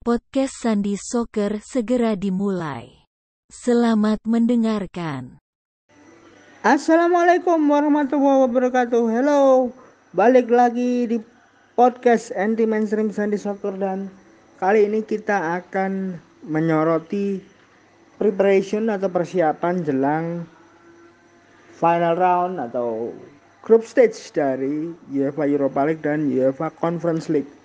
Podcast Sandi Soccer segera dimulai. Selamat mendengarkan. Assalamualaikum warahmatullahi wabarakatuh. Hello, balik lagi di podcast anti mainstream Sandi Soccer dan kali ini kita akan menyoroti preparation atau persiapan jelang final round atau group stage dari UEFA Europa League dan UEFA Conference League.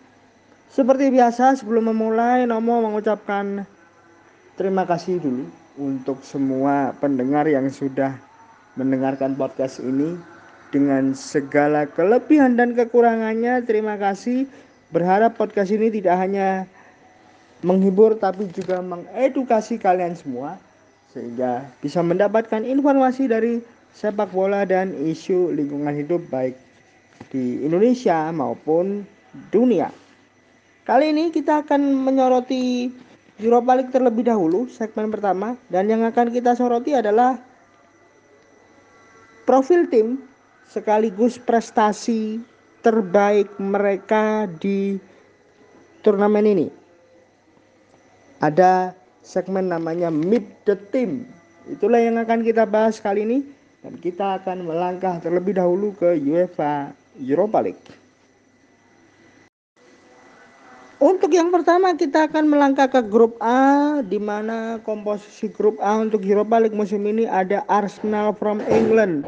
Seperti biasa sebelum memulai Nomo mengucapkan terima kasih dulu untuk semua pendengar yang sudah mendengarkan podcast ini dengan segala kelebihan dan kekurangannya. Terima kasih. Berharap podcast ini tidak hanya menghibur tapi juga mengedukasi kalian semua sehingga bisa mendapatkan informasi dari sepak bola dan isu lingkungan hidup baik di Indonesia maupun dunia. Kali ini kita akan menyoroti Europa League terlebih dahulu segmen pertama dan yang akan kita soroti adalah profil tim sekaligus prestasi terbaik mereka di turnamen ini. Ada segmen namanya Meet the Team. Itulah yang akan kita bahas kali ini dan kita akan melangkah terlebih dahulu ke UEFA Europa League. Untuk yang pertama kita akan melangkah ke grup A di mana komposisi grup A untuk Europa League musim ini ada Arsenal from England,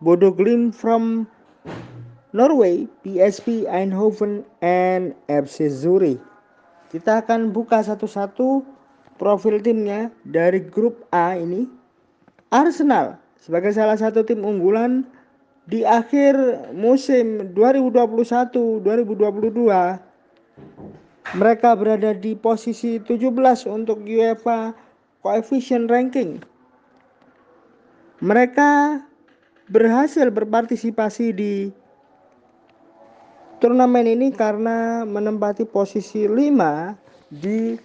Bodo Glimt from Norway, PSV Eindhoven and FC Zurich. Kita akan buka satu-satu profil timnya dari grup A ini. Arsenal sebagai salah satu tim unggulan di akhir musim 2021-2022 mereka berada di posisi 17 untuk UEFA Coefficient Ranking. Mereka berhasil berpartisipasi di turnamen ini karena menempati posisi 5 di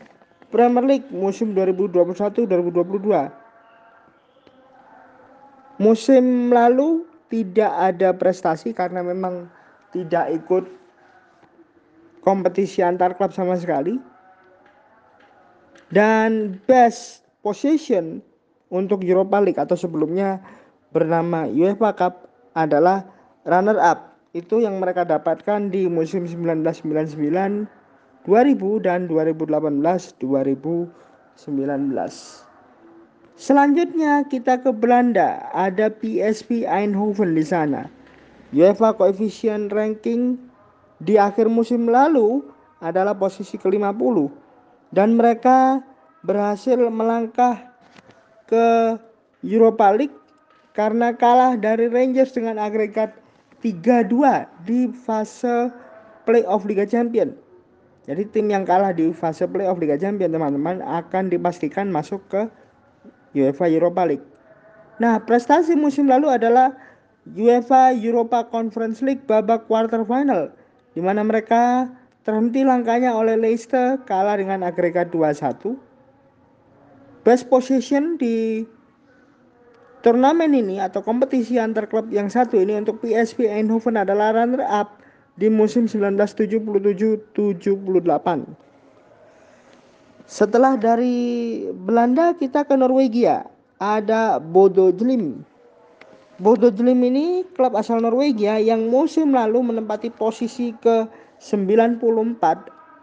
Premier League musim 2021-2022. Musim lalu tidak ada prestasi karena memang tidak ikut kompetisi antar klub sama sekali. Dan best position untuk Europa League atau sebelumnya bernama UEFA Cup adalah runner up. Itu yang mereka dapatkan di musim 1999, 2000 dan 2018 2019. Selanjutnya kita ke Belanda, ada PSV Eindhoven di sana. UEFA Coefficient Ranking di akhir musim lalu adalah posisi ke-50 dan mereka berhasil melangkah ke Europa League karena kalah dari Rangers dengan agregat 3-2 di fase playoff Liga Champion. Jadi tim yang kalah di fase playoff Liga Champion teman-teman akan dipastikan masuk ke UEFA Europa League. Nah, prestasi musim lalu adalah UEFA Europa Conference League babak quarter final di mana mereka terhenti langkahnya oleh Leicester kalah dengan agregat 2-1. Best position di turnamen ini atau kompetisi antar klub yang satu ini untuk PSV Eindhoven adalah runner up di musim 1977-78. Setelah dari Belanda kita ke Norwegia. Ada Bodo Glimt Bodo Glimt ini klub asal Norwegia yang musim lalu menempati posisi ke 94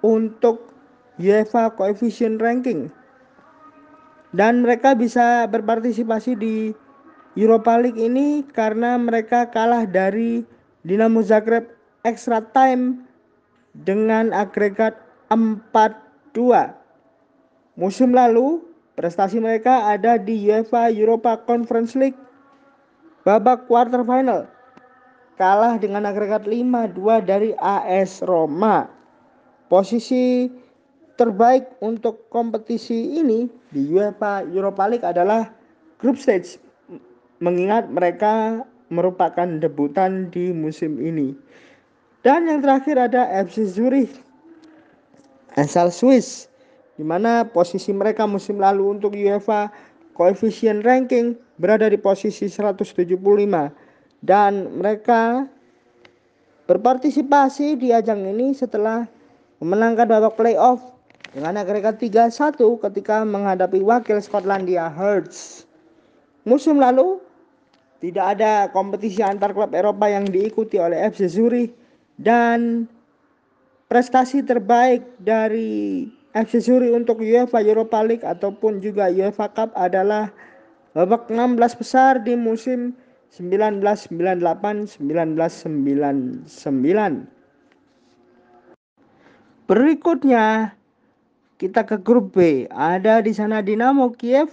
untuk UEFA Coefficient Ranking. Dan mereka bisa berpartisipasi di Europa League ini karena mereka kalah dari Dinamo Zagreb extra time dengan agregat 4-2. Musim lalu prestasi mereka ada di UEFA Europa Conference League babak quarter final kalah dengan agregat 5-2 dari AS Roma. Posisi terbaik untuk kompetisi ini di UEFA Europa League adalah group stage mengingat mereka merupakan debutan di musim ini. Dan yang terakhir ada FC Zurich asal Swiss di mana posisi mereka musim lalu untuk UEFA Coefficient Ranking berada di posisi 175 dan mereka berpartisipasi di ajang ini setelah memenangkan babak playoff dengan agregat 3-1 ketika menghadapi wakil Skotlandia Hearts. Musim lalu tidak ada kompetisi antar klub Eropa yang diikuti oleh FC Zurich dan prestasi terbaik dari FC Zurich untuk UEFA Europa League ataupun juga UEFA Cup adalah babak 16 besar di musim 1998-1999. Berikutnya kita ke grup B. Ada di sana Dinamo Kiev,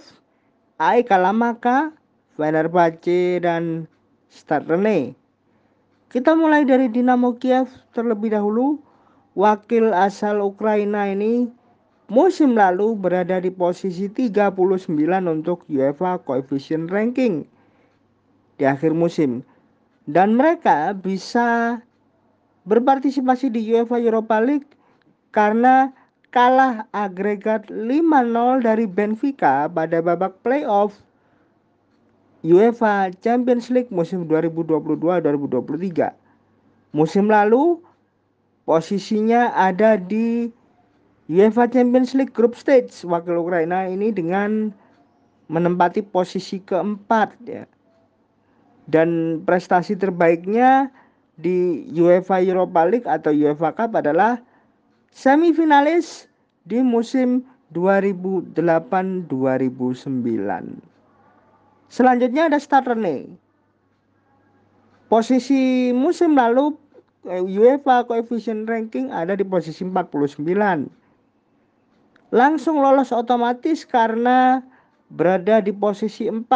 AEK Lamaka, Fenerbahce dan Start Rene. Kita mulai dari Dinamo Kiev terlebih dahulu. Wakil asal Ukraina ini musim lalu berada di posisi 39 untuk UEFA Coefficient Ranking di akhir musim. Dan mereka bisa berpartisipasi di UEFA Europa League karena kalah agregat 5-0 dari Benfica pada babak playoff UEFA Champions League musim 2022-2023. Musim lalu posisinya ada di UEFA Champions League Group Stage wakil Ukraina ini dengan menempati posisi keempat ya. Dan prestasi terbaiknya di UEFA Europa League atau UEFA Cup adalah semifinalis di musim 2008-2009. Selanjutnya ada starter nih. Posisi musim lalu eh, UEFA Coefficient Ranking ada di posisi 49. Langsung lolos otomatis karena berada di posisi 4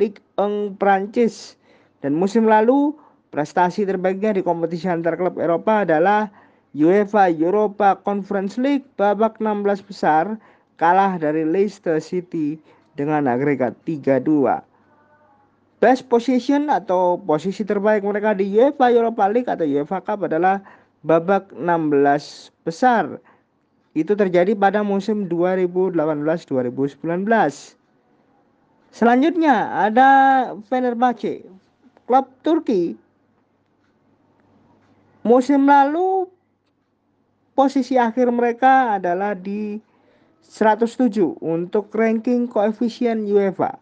Ligue 1 Prancis. Dan musim lalu prestasi terbaiknya di kompetisi antar klub Eropa adalah UEFA Europa Conference League babak 16 besar kalah dari Leicester City dengan agregat 3-2. Best position atau posisi terbaik mereka di UEFA Europa League atau UEFA Cup adalah babak 16 besar. Itu terjadi pada musim 2018-2019. Selanjutnya ada Fenerbahce, klub Turki. Musim lalu posisi akhir mereka adalah di 107 untuk ranking koefisien UEFA.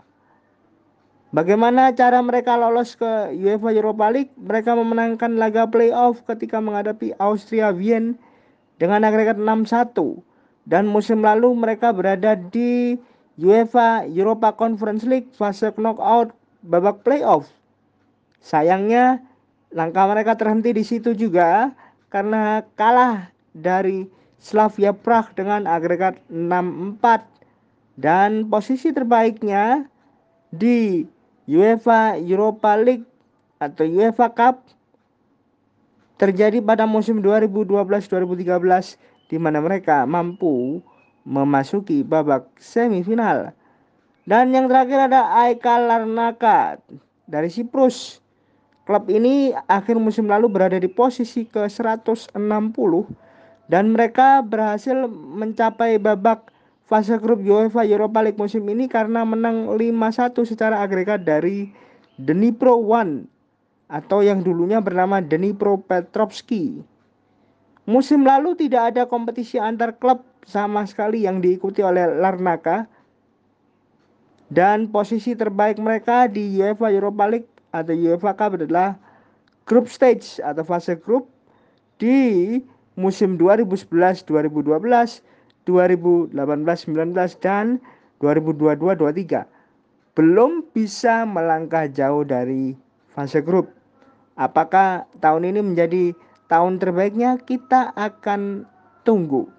Bagaimana cara mereka lolos ke UEFA Europa League? Mereka memenangkan laga playoff ketika menghadapi Austria Wien dengan agregat 6-1. Dan musim lalu mereka berada di UEFA Europa Conference League fase knockout babak playoff. Sayangnya langkah mereka terhenti di situ juga karena kalah dari Slavia Prague dengan agregat 6-4 dan posisi terbaiknya di UEFA Europa League atau UEFA Cup terjadi pada musim 2012-2013 di mana mereka mampu memasuki babak semifinal. Dan yang terakhir ada AEK Larnaka dari Siprus. Klub ini akhir musim lalu berada di posisi ke-160 dan mereka berhasil mencapai babak fase grup UEFA Europa League musim ini karena menang 5-1 secara agregat dari Dnipro One atau yang dulunya bernama Dnipro Petrovski. Musim lalu tidak ada kompetisi antar klub sama sekali yang diikuti oleh Larnaka dan posisi terbaik mereka di UEFA Europa League atau UEFA Cup adalah group stage atau fase grup di musim 2011-2012 2018-19 dan 2022-23 belum bisa melangkah jauh dari fase grup. Apakah tahun ini menjadi tahun terbaiknya? Kita akan tunggu.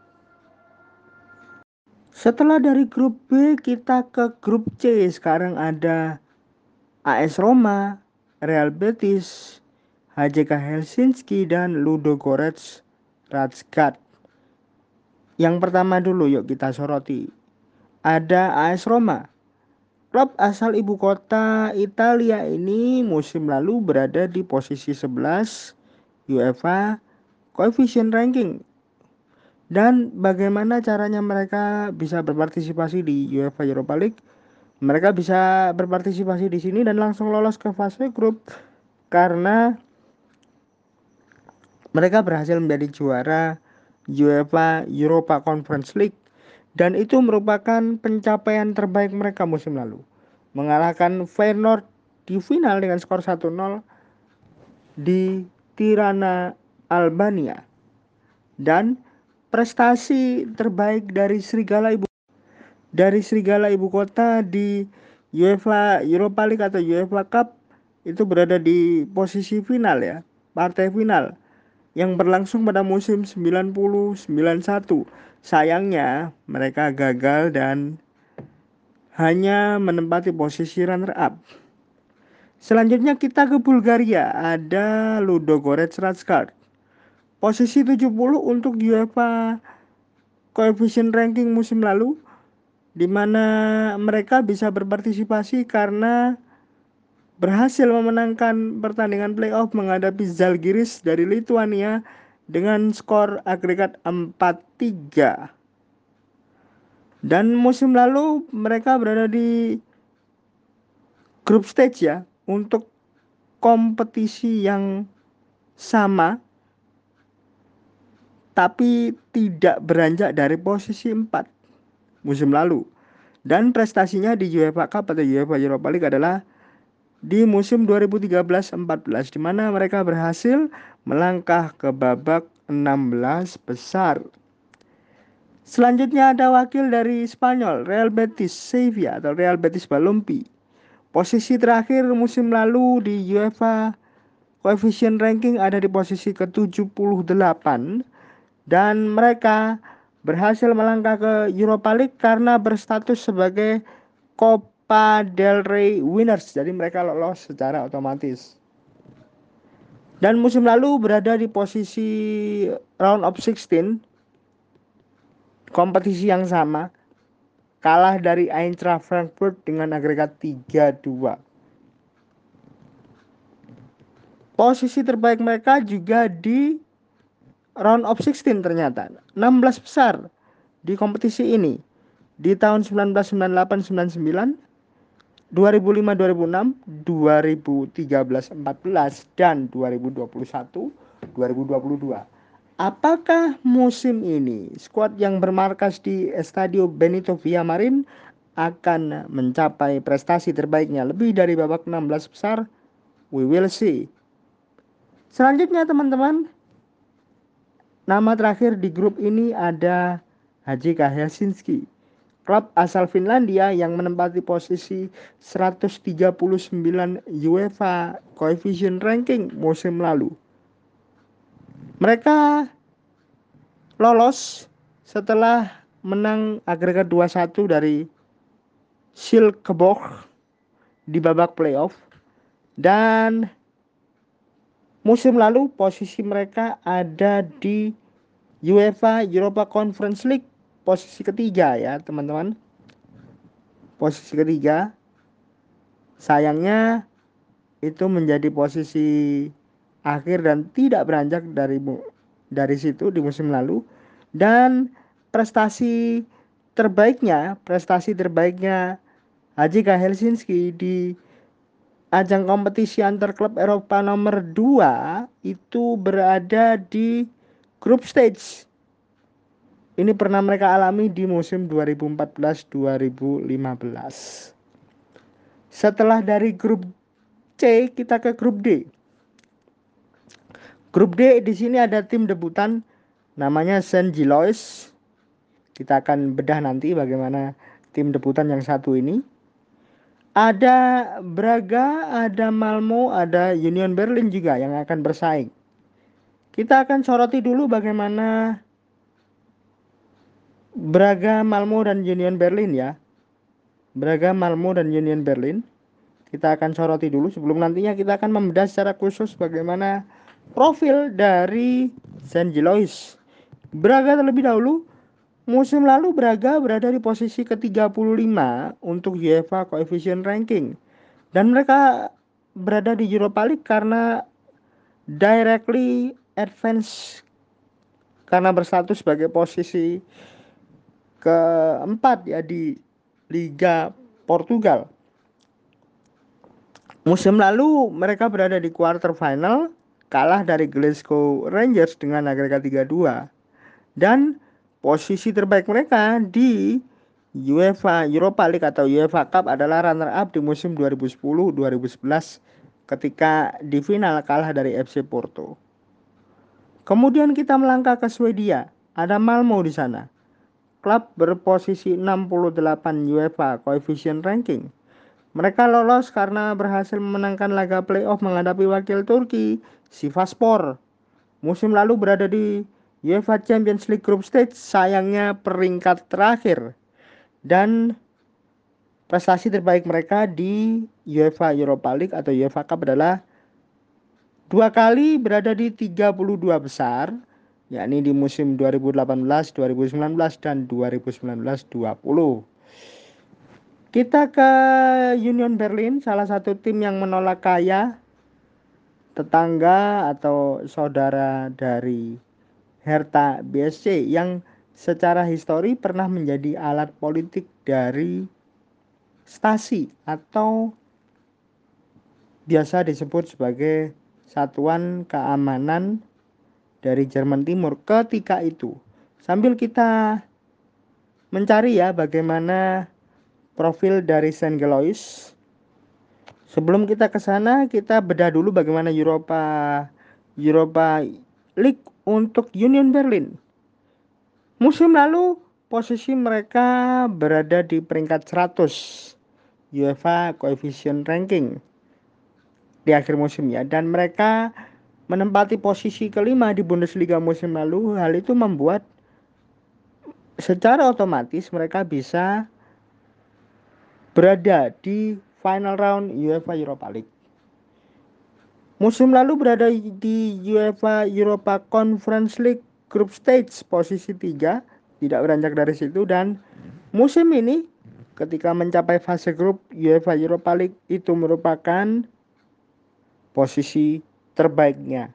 Setelah dari grup B kita ke grup C. Sekarang ada AS Roma, Real Betis, HJK Helsinki dan Ludo Gorets Razgrad. Yang pertama dulu yuk kita soroti. Ada AS Roma. Klub asal ibu kota Italia ini musim lalu berada di posisi 11 UEFA Coefficient Ranking. Dan bagaimana caranya mereka bisa berpartisipasi di UEFA Europa League? Mereka bisa berpartisipasi di sini dan langsung lolos ke fase grup karena mereka berhasil menjadi juara UEFA Europa Conference League dan itu merupakan pencapaian terbaik mereka musim lalu. Mengalahkan Feyenoord di final dengan skor 1-0 di Tirana, Albania. Dan prestasi terbaik dari Serigala Ibu dari Serigala Ibu Kota di UEFA Europa League atau UEFA Cup itu berada di posisi final ya, partai final yang berlangsung pada musim 90-91. Sayangnya mereka gagal dan hanya menempati posisi runner up. Selanjutnya kita ke Bulgaria, ada Ludogorets Ratskar. Posisi 70 untuk UEFA Coefficient Ranking musim lalu di mana mereka bisa berpartisipasi karena berhasil memenangkan pertandingan playoff menghadapi Zalgiris dari Lithuania dengan skor agregat 4-3. Dan musim lalu mereka berada di grup stage ya untuk kompetisi yang sama tapi tidak beranjak dari posisi 4 musim lalu. Dan prestasinya di UEFA Cup atau UEFA Europa League adalah di musim 2013-14 di mana mereka berhasil melangkah ke babak 16 besar. Selanjutnya ada wakil dari Spanyol, Real Betis Sevilla atau Real Betis Balompi. Posisi terakhir musim lalu di UEFA Coefficient Ranking ada di posisi ke-78 dan mereka berhasil melangkah ke Europa League karena berstatus sebagai Copa del Rey winners. Jadi mereka lolos secara otomatis. Dan musim lalu berada di posisi round of 16 kompetisi yang sama kalah dari Eintracht Frankfurt dengan agregat 3-2. Posisi terbaik mereka juga di round of 16 ternyata 16 besar di kompetisi ini di tahun 1998 99 2005 2006 2013 14 dan 2021 2022 Apakah musim ini skuad yang bermarkas di Estadio Benito Villamarin akan mencapai prestasi terbaiknya lebih dari babak 16 besar? We will see. Selanjutnya teman-teman, Nama terakhir di grup ini ada HJK Helsinki, klub asal Finlandia yang menempati posisi 139 UEFA Coefficient Ranking musim lalu. Mereka lolos setelah menang agregat 2-1 dari Silkeborg di babak playoff dan Musim lalu posisi mereka ada di UEFA Europa Conference League posisi ketiga ya teman-teman. Posisi ketiga. Sayangnya itu menjadi posisi akhir dan tidak beranjak dari dari situ di musim lalu dan prestasi terbaiknya prestasi terbaiknya Haji Helsinki di ajang kompetisi antar klub Eropa nomor 2 itu berada di group stage. Ini pernah mereka alami di musim 2014-2015. Setelah dari grup C, kita ke grup D. Grup D di sini ada tim debutan namanya Saint Gilois. Kita akan bedah nanti bagaimana tim debutan yang satu ini ada Braga, ada Malmo, ada Union Berlin juga yang akan bersaing. Kita akan soroti dulu bagaimana Braga, Malmo, dan Union Berlin ya. Braga, Malmo, dan Union Berlin. Kita akan soroti dulu sebelum nantinya kita akan membedah secara khusus bagaimana profil dari Saint Gilois. Braga terlebih dahulu Musim lalu Braga berada di posisi ke-35 untuk UEFA Coefficient Ranking. Dan mereka berada di Europa League karena directly advance karena berstatus sebagai posisi keempat ya di Liga Portugal. Musim lalu mereka berada di quarter final kalah dari Glasgow Rangers dengan agregat 3-2 dan posisi terbaik mereka di UEFA Europa League atau UEFA Cup adalah runner up di musim 2010-2011 ketika di final kalah dari FC Porto. Kemudian kita melangkah ke Swedia, ada Malmo di sana. Klub berposisi 68 UEFA Coefficient Ranking. Mereka lolos karena berhasil memenangkan laga playoff menghadapi wakil Turki, Sivaspor. Musim lalu berada di UEFA Champions League Group Stage sayangnya peringkat terakhir dan prestasi terbaik mereka di UEFA Europa League atau UEFA Cup adalah dua kali berada di 32 besar yakni di musim 2018, 2019 dan 2019-20. Kita ke Union Berlin, salah satu tim yang menolak kaya tetangga atau saudara dari Hertha BSC yang secara histori pernah menjadi alat politik dari stasi atau biasa disebut sebagai satuan keamanan dari Jerman Timur ketika itu. Sambil kita mencari ya bagaimana profil dari Saint Gelois. Sebelum kita ke sana, kita bedah dulu bagaimana Eropa Europa League untuk Union Berlin. Musim lalu posisi mereka berada di peringkat 100 UEFA Coefficient Ranking di akhir musim ya dan mereka menempati posisi kelima di Bundesliga musim lalu hal itu membuat secara otomatis mereka bisa berada di final round UEFA Europa League. Musim lalu berada di UEFA Europa Conference League Group Stage posisi 3, tidak beranjak dari situ dan musim ini ketika mencapai fase grup UEFA Europa League itu merupakan posisi terbaiknya.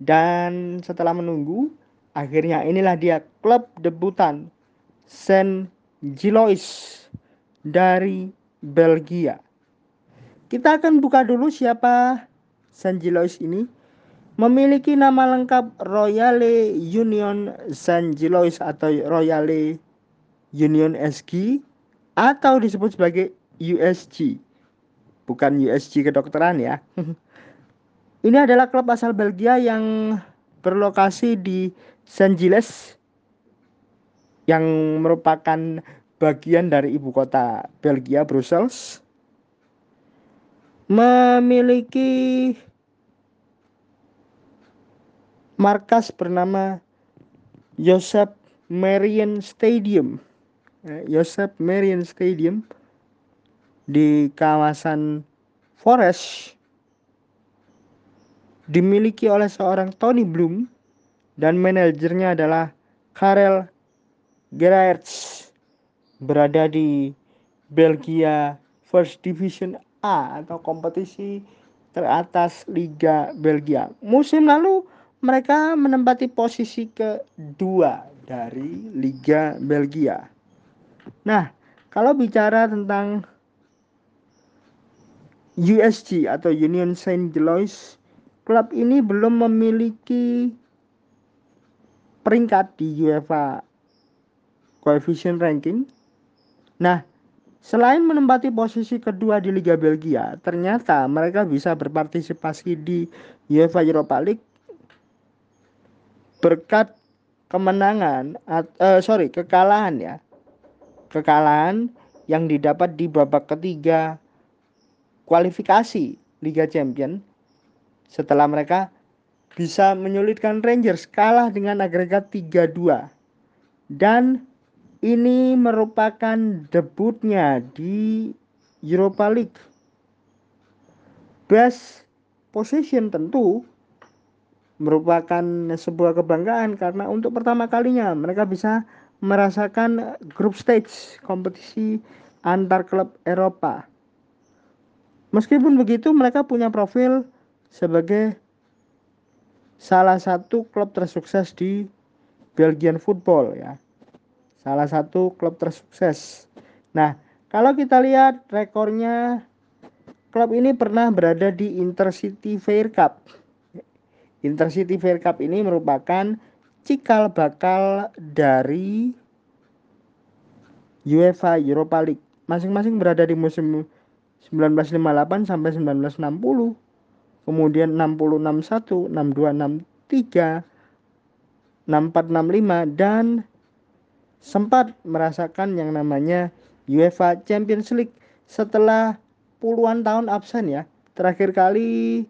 Dan setelah menunggu, akhirnya inilah dia klub debutan Saint Gilois dari Belgia. Kita akan buka dulu siapa Sanjilois ini memiliki nama lengkap Royale Union Sanjilois atau Royale Union SG atau disebut sebagai USG. Bukan USG kedokteran ya. Ini adalah klub asal Belgia yang berlokasi di Saint Gilles yang merupakan bagian dari ibu kota Belgia, Brussels memiliki markas bernama Joseph Marion Stadium. Eh, Joseph Marion Stadium di kawasan Forest dimiliki oleh seorang Tony Bloom dan manajernya adalah Karel Gerards berada di Belgia First Division A atau kompetisi teratas Liga Belgia. Musim lalu mereka menempati posisi kedua dari Liga Belgia. Nah, kalau bicara tentang USG atau Union Saint Gillois, klub ini belum memiliki peringkat di UEFA Coefficient Ranking. Nah, Selain menempati posisi kedua di Liga Belgia, ternyata mereka bisa berpartisipasi di UEFA Europa League. Berkat kemenangan, uh, sorry kekalahan ya, kekalahan yang didapat di babak ketiga kualifikasi Liga Champion setelah mereka bisa menyulitkan Rangers kalah dengan agregat 3-2 dan ini merupakan debutnya di Europa League. Best position tentu merupakan sebuah kebanggaan karena untuk pertama kalinya mereka bisa merasakan group stage kompetisi antar klub Eropa. Meskipun begitu mereka punya profil sebagai salah satu klub tersukses di Belgian football ya salah satu klub tersukses. Nah, kalau kita lihat rekornya klub ini pernah berada di Intercity Fair Cup. Intercity Fair Cup ini merupakan cikal bakal dari UEFA Europa League. Masing-masing berada di musim 1958 sampai 1960. Kemudian 60 61, 62 63, 64 65 dan sempat merasakan yang namanya UEFA Champions League setelah puluhan tahun absen ya. Terakhir kali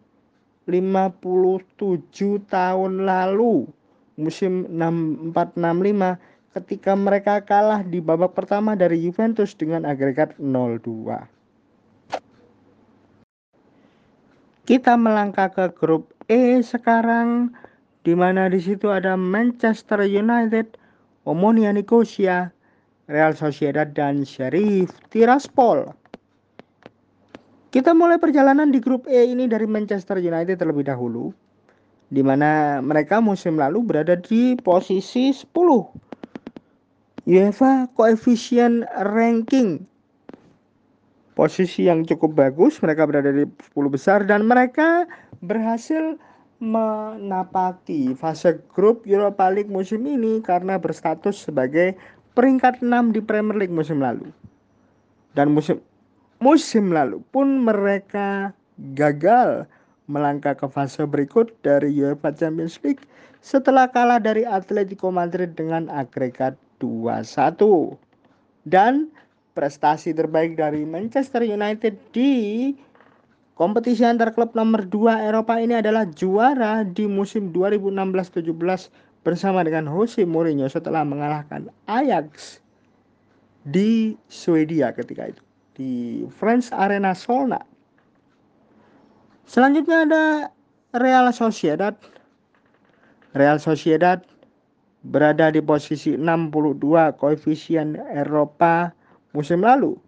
57 tahun lalu musim 6465 ketika mereka kalah di babak pertama dari Juventus dengan agregat 0-2. Kita melangkah ke grup E sekarang di mana di situ ada Manchester United, Omonia Nicosia, Real Sociedad dan Sheriff Tiraspol. Kita mulai perjalanan di grup E ini dari Manchester United terlebih dahulu di mana mereka musim lalu berada di posisi 10 UEFA Coefficient Ranking posisi yang cukup bagus mereka berada di 10 besar dan mereka berhasil menapaki fase grup Europa League musim ini karena berstatus sebagai peringkat 6 di Premier League musim lalu dan musim musim lalu pun mereka gagal melangkah ke fase berikut dari UEFA Champions League setelah kalah dari Atletico Madrid dengan agregat 2-1. Dan prestasi terbaik dari Manchester United di kompetisi antar klub nomor 2 Eropa ini adalah juara di musim 2016-17 bersama dengan Jose Mourinho setelah mengalahkan Ajax di Swedia ketika itu di French Arena Solna. Selanjutnya ada Real Sociedad. Real Sociedad berada di posisi 62 koefisien Eropa musim lalu.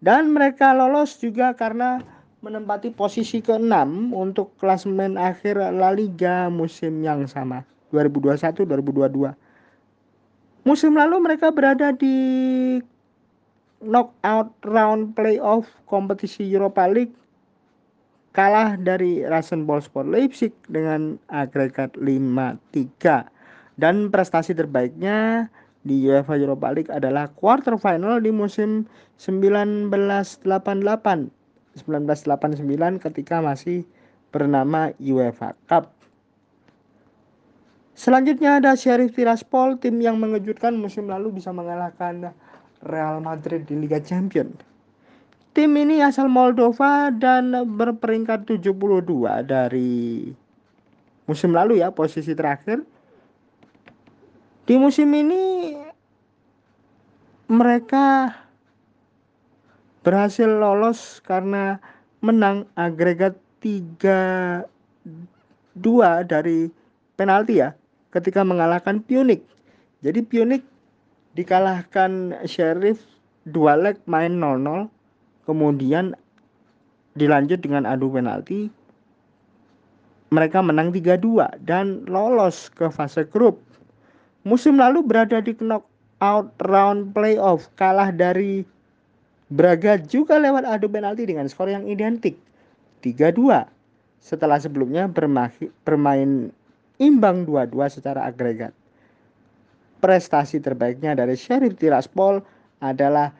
Dan mereka lolos juga karena menempati posisi ke-6 untuk klasemen akhir La Liga musim yang sama 2021-2022. Musim lalu mereka berada di knockout round playoff kompetisi Europa League kalah dari Rasenballsport Leipzig dengan agregat 5-3 dan prestasi terbaiknya di UEFA Europa League adalah quarter final di musim 1988 1989 ketika masih bernama UEFA Cup. Selanjutnya ada Sheriff Tiraspol, tim yang mengejutkan musim lalu bisa mengalahkan Real Madrid di Liga Champions. Tim ini asal Moldova dan berperingkat 72 dari musim lalu ya, posisi terakhir. Di musim ini mereka berhasil lolos karena menang agregat 3 2 dari penalti ya ketika mengalahkan Punic. Jadi Punic dikalahkan Sheriff dua leg main 0-0 kemudian dilanjut dengan adu penalti mereka menang 3-2 dan lolos ke fase grup. Musim lalu berada di knockout round playoff, kalah dari Braga juga lewat adu penalti dengan skor yang identik 3-2. Setelah sebelumnya bermain imbang 2-2 secara agregat prestasi terbaiknya dari Sheriff Tiraspol adalah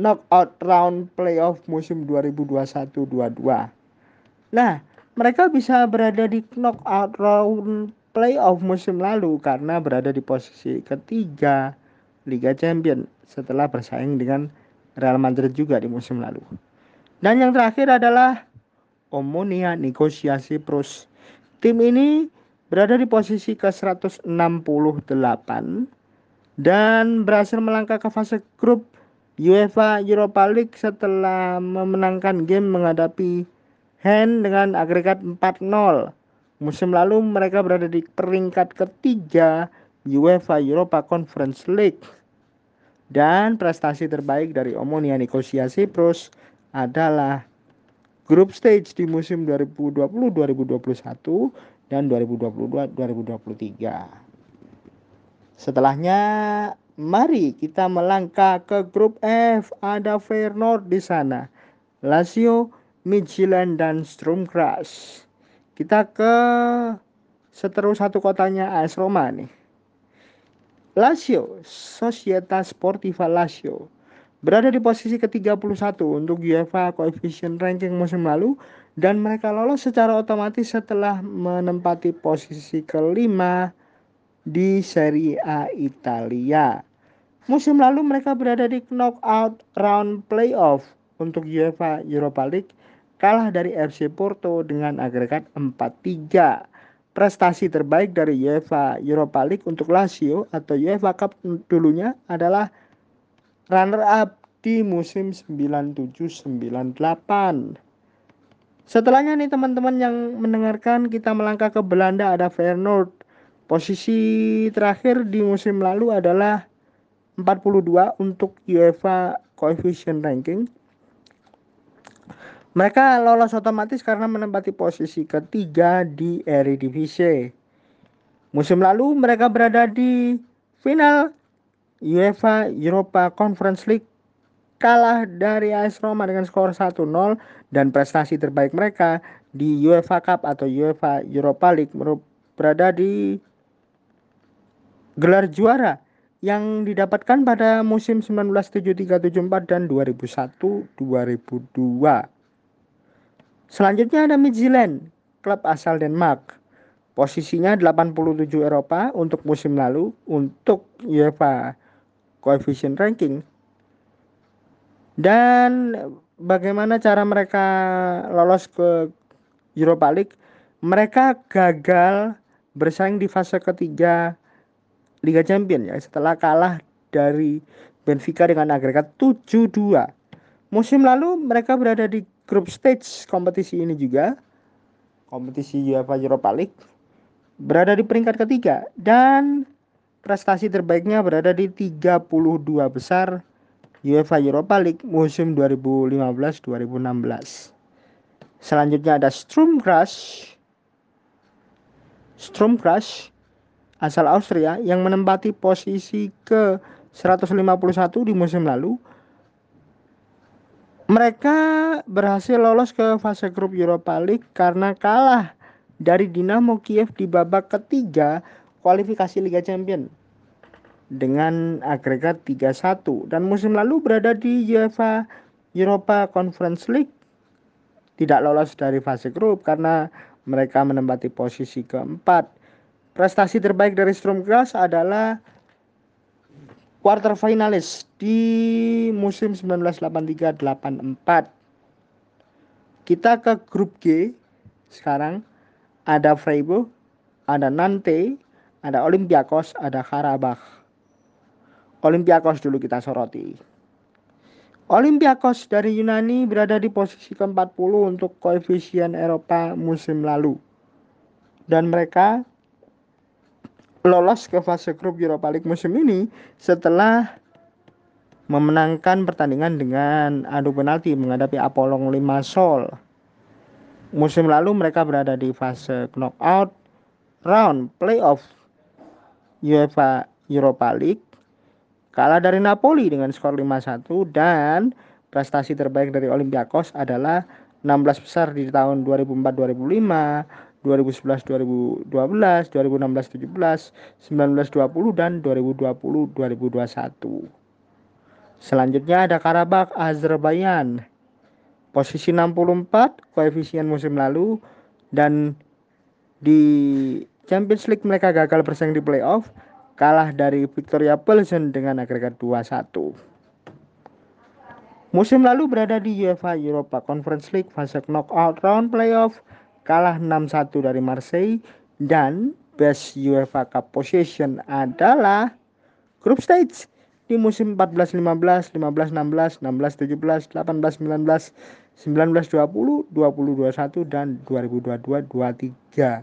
knockout round playoff musim 2021-22. Nah, mereka bisa berada di knockout round playoff musim lalu karena berada di posisi ketiga Liga Champion setelah bersaing dengan Real Madrid juga di musim lalu. Dan yang terakhir adalah Omonia Negosiasi Pros. Tim ini berada di posisi ke-168 dan berhasil melangkah ke fase grup UEFA Europa League setelah memenangkan game menghadapi Hen dengan agregat 4-0. Musim lalu mereka berada di peringkat ketiga UEFA Europa Conference League. Dan prestasi terbaik dari Omonia Nicosia Cyprus adalah group stage di musim 2020-2021 dan 2022-2023. Setelahnya mari kita melangkah ke grup F. Ada Feyenoord di sana. Lazio, Midtjylland dan Sturm. Kita ke seterus satu kotanya AS Roma nih. Lazio, Società Sportiva Lazio berada di posisi ke-31 untuk UEFA Coefficient Ranking musim lalu dan mereka lolos secara otomatis setelah menempati posisi kelima di Serie A Italia. Musim lalu mereka berada di knockout round playoff untuk UEFA Europa League kalah dari FC Porto dengan agregat 4-3 prestasi terbaik dari UEFA Europa League untuk Lazio atau UEFA Cup dulunya adalah runner up di musim 97-98. Setelahnya nih teman-teman yang mendengarkan kita melangkah ke Belanda ada Feyenoord. Posisi terakhir di musim lalu adalah 42 untuk UEFA Coefficient Ranking mereka lolos otomatis karena menempati posisi ketiga di Eredivisie. Musim lalu mereka berada di final UEFA Europa Conference League kalah dari AS Roma dengan skor 1-0 dan prestasi terbaik mereka di UEFA Cup atau UEFA Europa League berada di gelar juara yang didapatkan pada musim 1973-74 dan 2001-2002. Selanjutnya ada Midtjylland, klub asal Denmark. Posisinya 87 Eropa untuk musim lalu untuk UEFA Coefficient Ranking. Dan bagaimana cara mereka lolos ke Europa League? Mereka gagal bersaing di fase ketiga Liga Champions ya setelah kalah dari Benfica dengan agregat 7-2. Musim lalu mereka berada di grup stage kompetisi ini juga kompetisi UEFA Europa League berada di peringkat ketiga dan prestasi terbaiknya berada di 32 besar UEFA Europa League musim 2015-2016. Selanjutnya ada Sturm Graz. Sturm Graz asal Austria yang menempati posisi ke 151 di musim lalu mereka berhasil lolos ke fase grup Europa League karena kalah dari Dinamo Kiev di babak ketiga kualifikasi Liga Champions dengan agregat 3-1 dan musim lalu berada di UEFA Europa Conference League tidak lolos dari fase grup karena mereka menempati posisi keempat. Prestasi terbaik dari Sturm Graz adalah quarter finalis di musim 1983-84. Kita ke grup G sekarang ada Freiburg, ada Nantes, ada Olympiakos, ada Karabakh. Olympiakos dulu kita soroti. Olympiakos dari Yunani berada di posisi ke-40 untuk koefisien Eropa musim lalu. Dan mereka lolos ke fase grup Europa League musim ini setelah memenangkan pertandingan dengan adu penalti menghadapi Apollon Limassol. Musim lalu mereka berada di fase knockout round playoff UEFA Europa League kalah dari Napoli dengan skor 5-1 dan prestasi terbaik dari Olympiakos adalah 16 besar di tahun 2004-2005 2011 2012, 2016 17, 19 20 dan 2020 2021. Selanjutnya ada Karabakh Azerbaijan. Posisi 64 koefisien musim lalu dan di Champions League mereka gagal bersaing di playoff, kalah dari Victoria Pilsen dengan agregat 2-1. Musim lalu berada di UEFA Europa Conference League fase knockout round playoff kalah 6-1 dari Marseille dan best UEFA Cup position adalah group stage di musim 14-15, 15-16, 16-17, 18-19, 19-20, 20-21 dan 2022-23.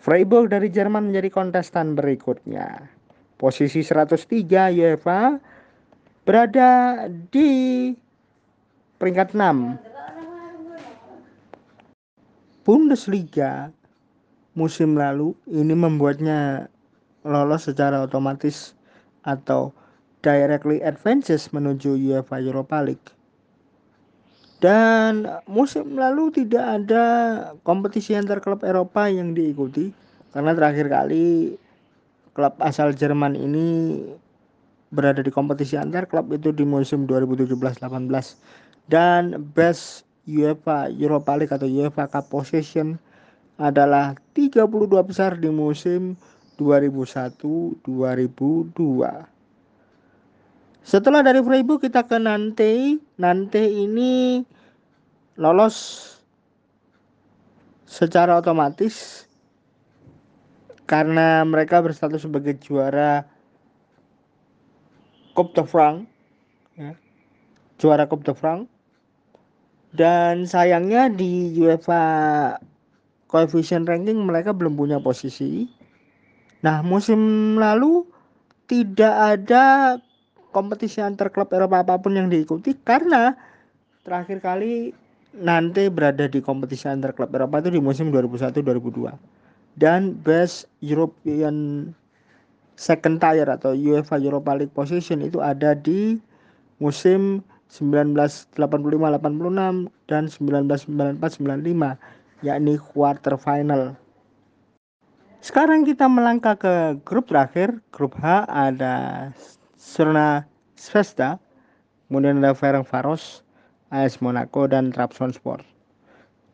Freiburg dari Jerman menjadi kontestan berikutnya. Posisi 103 UEFA berada di peringkat 6 Bundesliga musim lalu ini membuatnya lolos secara otomatis atau directly advances menuju UEFA Europa League. Dan musim lalu tidak ada kompetisi antar klub Eropa yang diikuti karena terakhir kali klub asal Jerman ini berada di kompetisi antar klub itu di musim 2017-18 dan best UEFA Europa League atau UEFA Cup position adalah 32 besar di musim 2001-2002. Setelah dari Freiburg kita ke Nantes. Nantes ini lolos secara otomatis karena mereka berstatus sebagai juara Coupe de France ya. juara Coupe de France dan sayangnya di UEFA coefficient ranking mereka belum punya posisi. Nah musim lalu tidak ada kompetisi antar klub Eropa apa pun yang diikuti karena terakhir kali nanti berada di kompetisi antar klub Eropa itu di musim 2001-2002 dan best European second tier atau UEFA Europa League position itu ada di musim 1985-86 dan 1994-95 yakni quarter final. Sekarang kita melangkah ke grup terakhir, grup H ada Serna Svesta, kemudian ada Ferencvaros, AS Monaco dan Trabzonspor.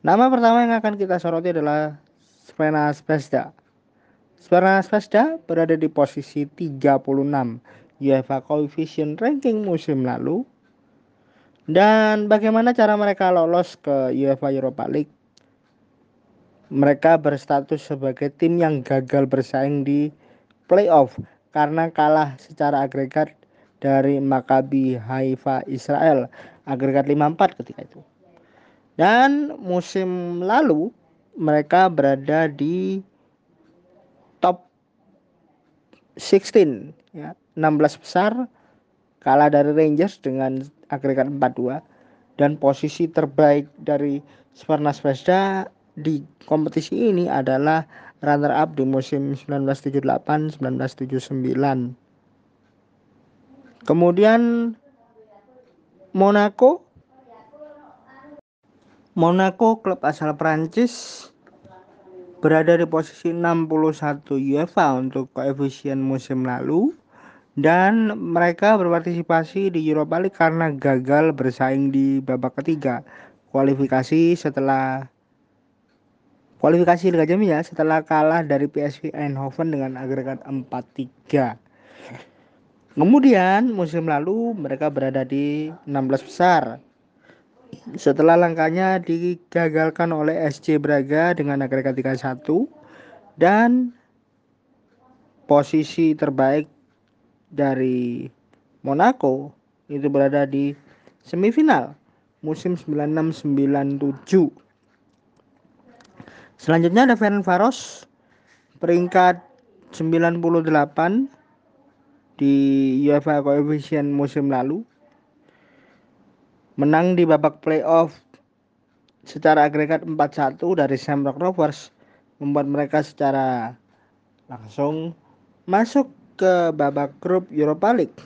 Nama pertama yang akan kita soroti adalah Srena Svesta. Srena Svesta berada di posisi 36 UEFA Coefficient Ranking musim lalu. Dan bagaimana cara mereka lolos ke UEFA Europa League? Mereka berstatus sebagai tim yang gagal bersaing di playoff karena kalah secara agregat dari Maccabi Haifa Israel agregat 5-4 ketika itu. Dan musim lalu mereka berada di top 16 ya, 16 besar kalah dari Rangers dengan agregat 4-2 dan posisi terbaik dari Sparna Zvezda di kompetisi ini adalah runner up di musim 1978-1979. Kemudian Monaco Monaco klub asal Prancis berada di posisi 61 UEFA untuk koefisien musim lalu dan mereka berpartisipasi di Europa League karena gagal bersaing di babak ketiga kualifikasi setelah Kualifikasi Liga Champions ya setelah kalah dari PSV Eindhoven dengan agregat 4-3. Kemudian musim lalu mereka berada di 16 besar. Setelah langkahnya digagalkan oleh SC Braga dengan agregat 3-1 dan posisi terbaik dari Monaco itu berada di semifinal musim 96-97 Selanjutnya ada Faros peringkat 98 di UEFA Coefficient musim lalu. Menang di babak playoff secara agregat 4-1 dari Shamrock Rovers membuat mereka secara langsung masuk ke babak grup Europa League.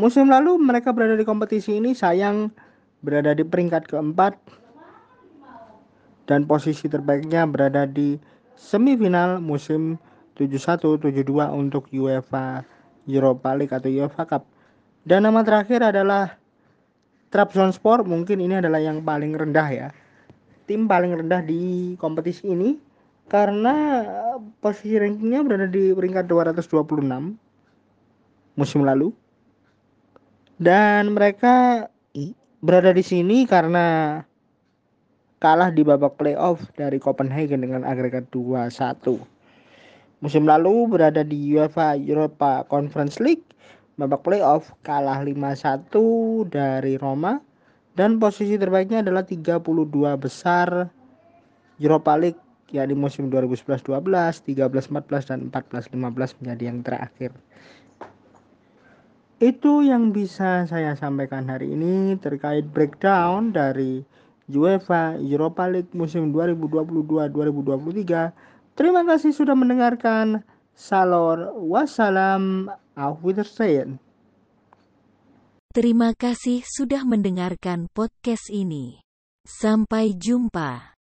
Musim lalu mereka berada di kompetisi ini sayang berada di peringkat keempat dan posisi terbaiknya berada di semifinal musim 71-72 untuk UEFA Europa League atau UEFA Cup. Dan nama terakhir adalah Trabzonspor, mungkin ini adalah yang paling rendah ya. Tim paling rendah di kompetisi ini karena posisi rankingnya berada di peringkat 226 musim lalu. Dan mereka berada di sini karena kalah di babak playoff dari Copenhagen dengan agregat 2-1. Musim lalu berada di UEFA Europa Conference League, babak playoff kalah 5-1 dari Roma dan posisi terbaiknya adalah 32 besar Europa League ya di musim 2011-12, 13-14 dan 14-15 menjadi yang terakhir. Itu yang bisa saya sampaikan hari ini terkait breakdown dari UEFA Europa League musim 2022-2023. Terima kasih sudah mendengarkan. Salor wassalam auf Wiedersehen. Terima kasih sudah mendengarkan podcast ini. Sampai jumpa.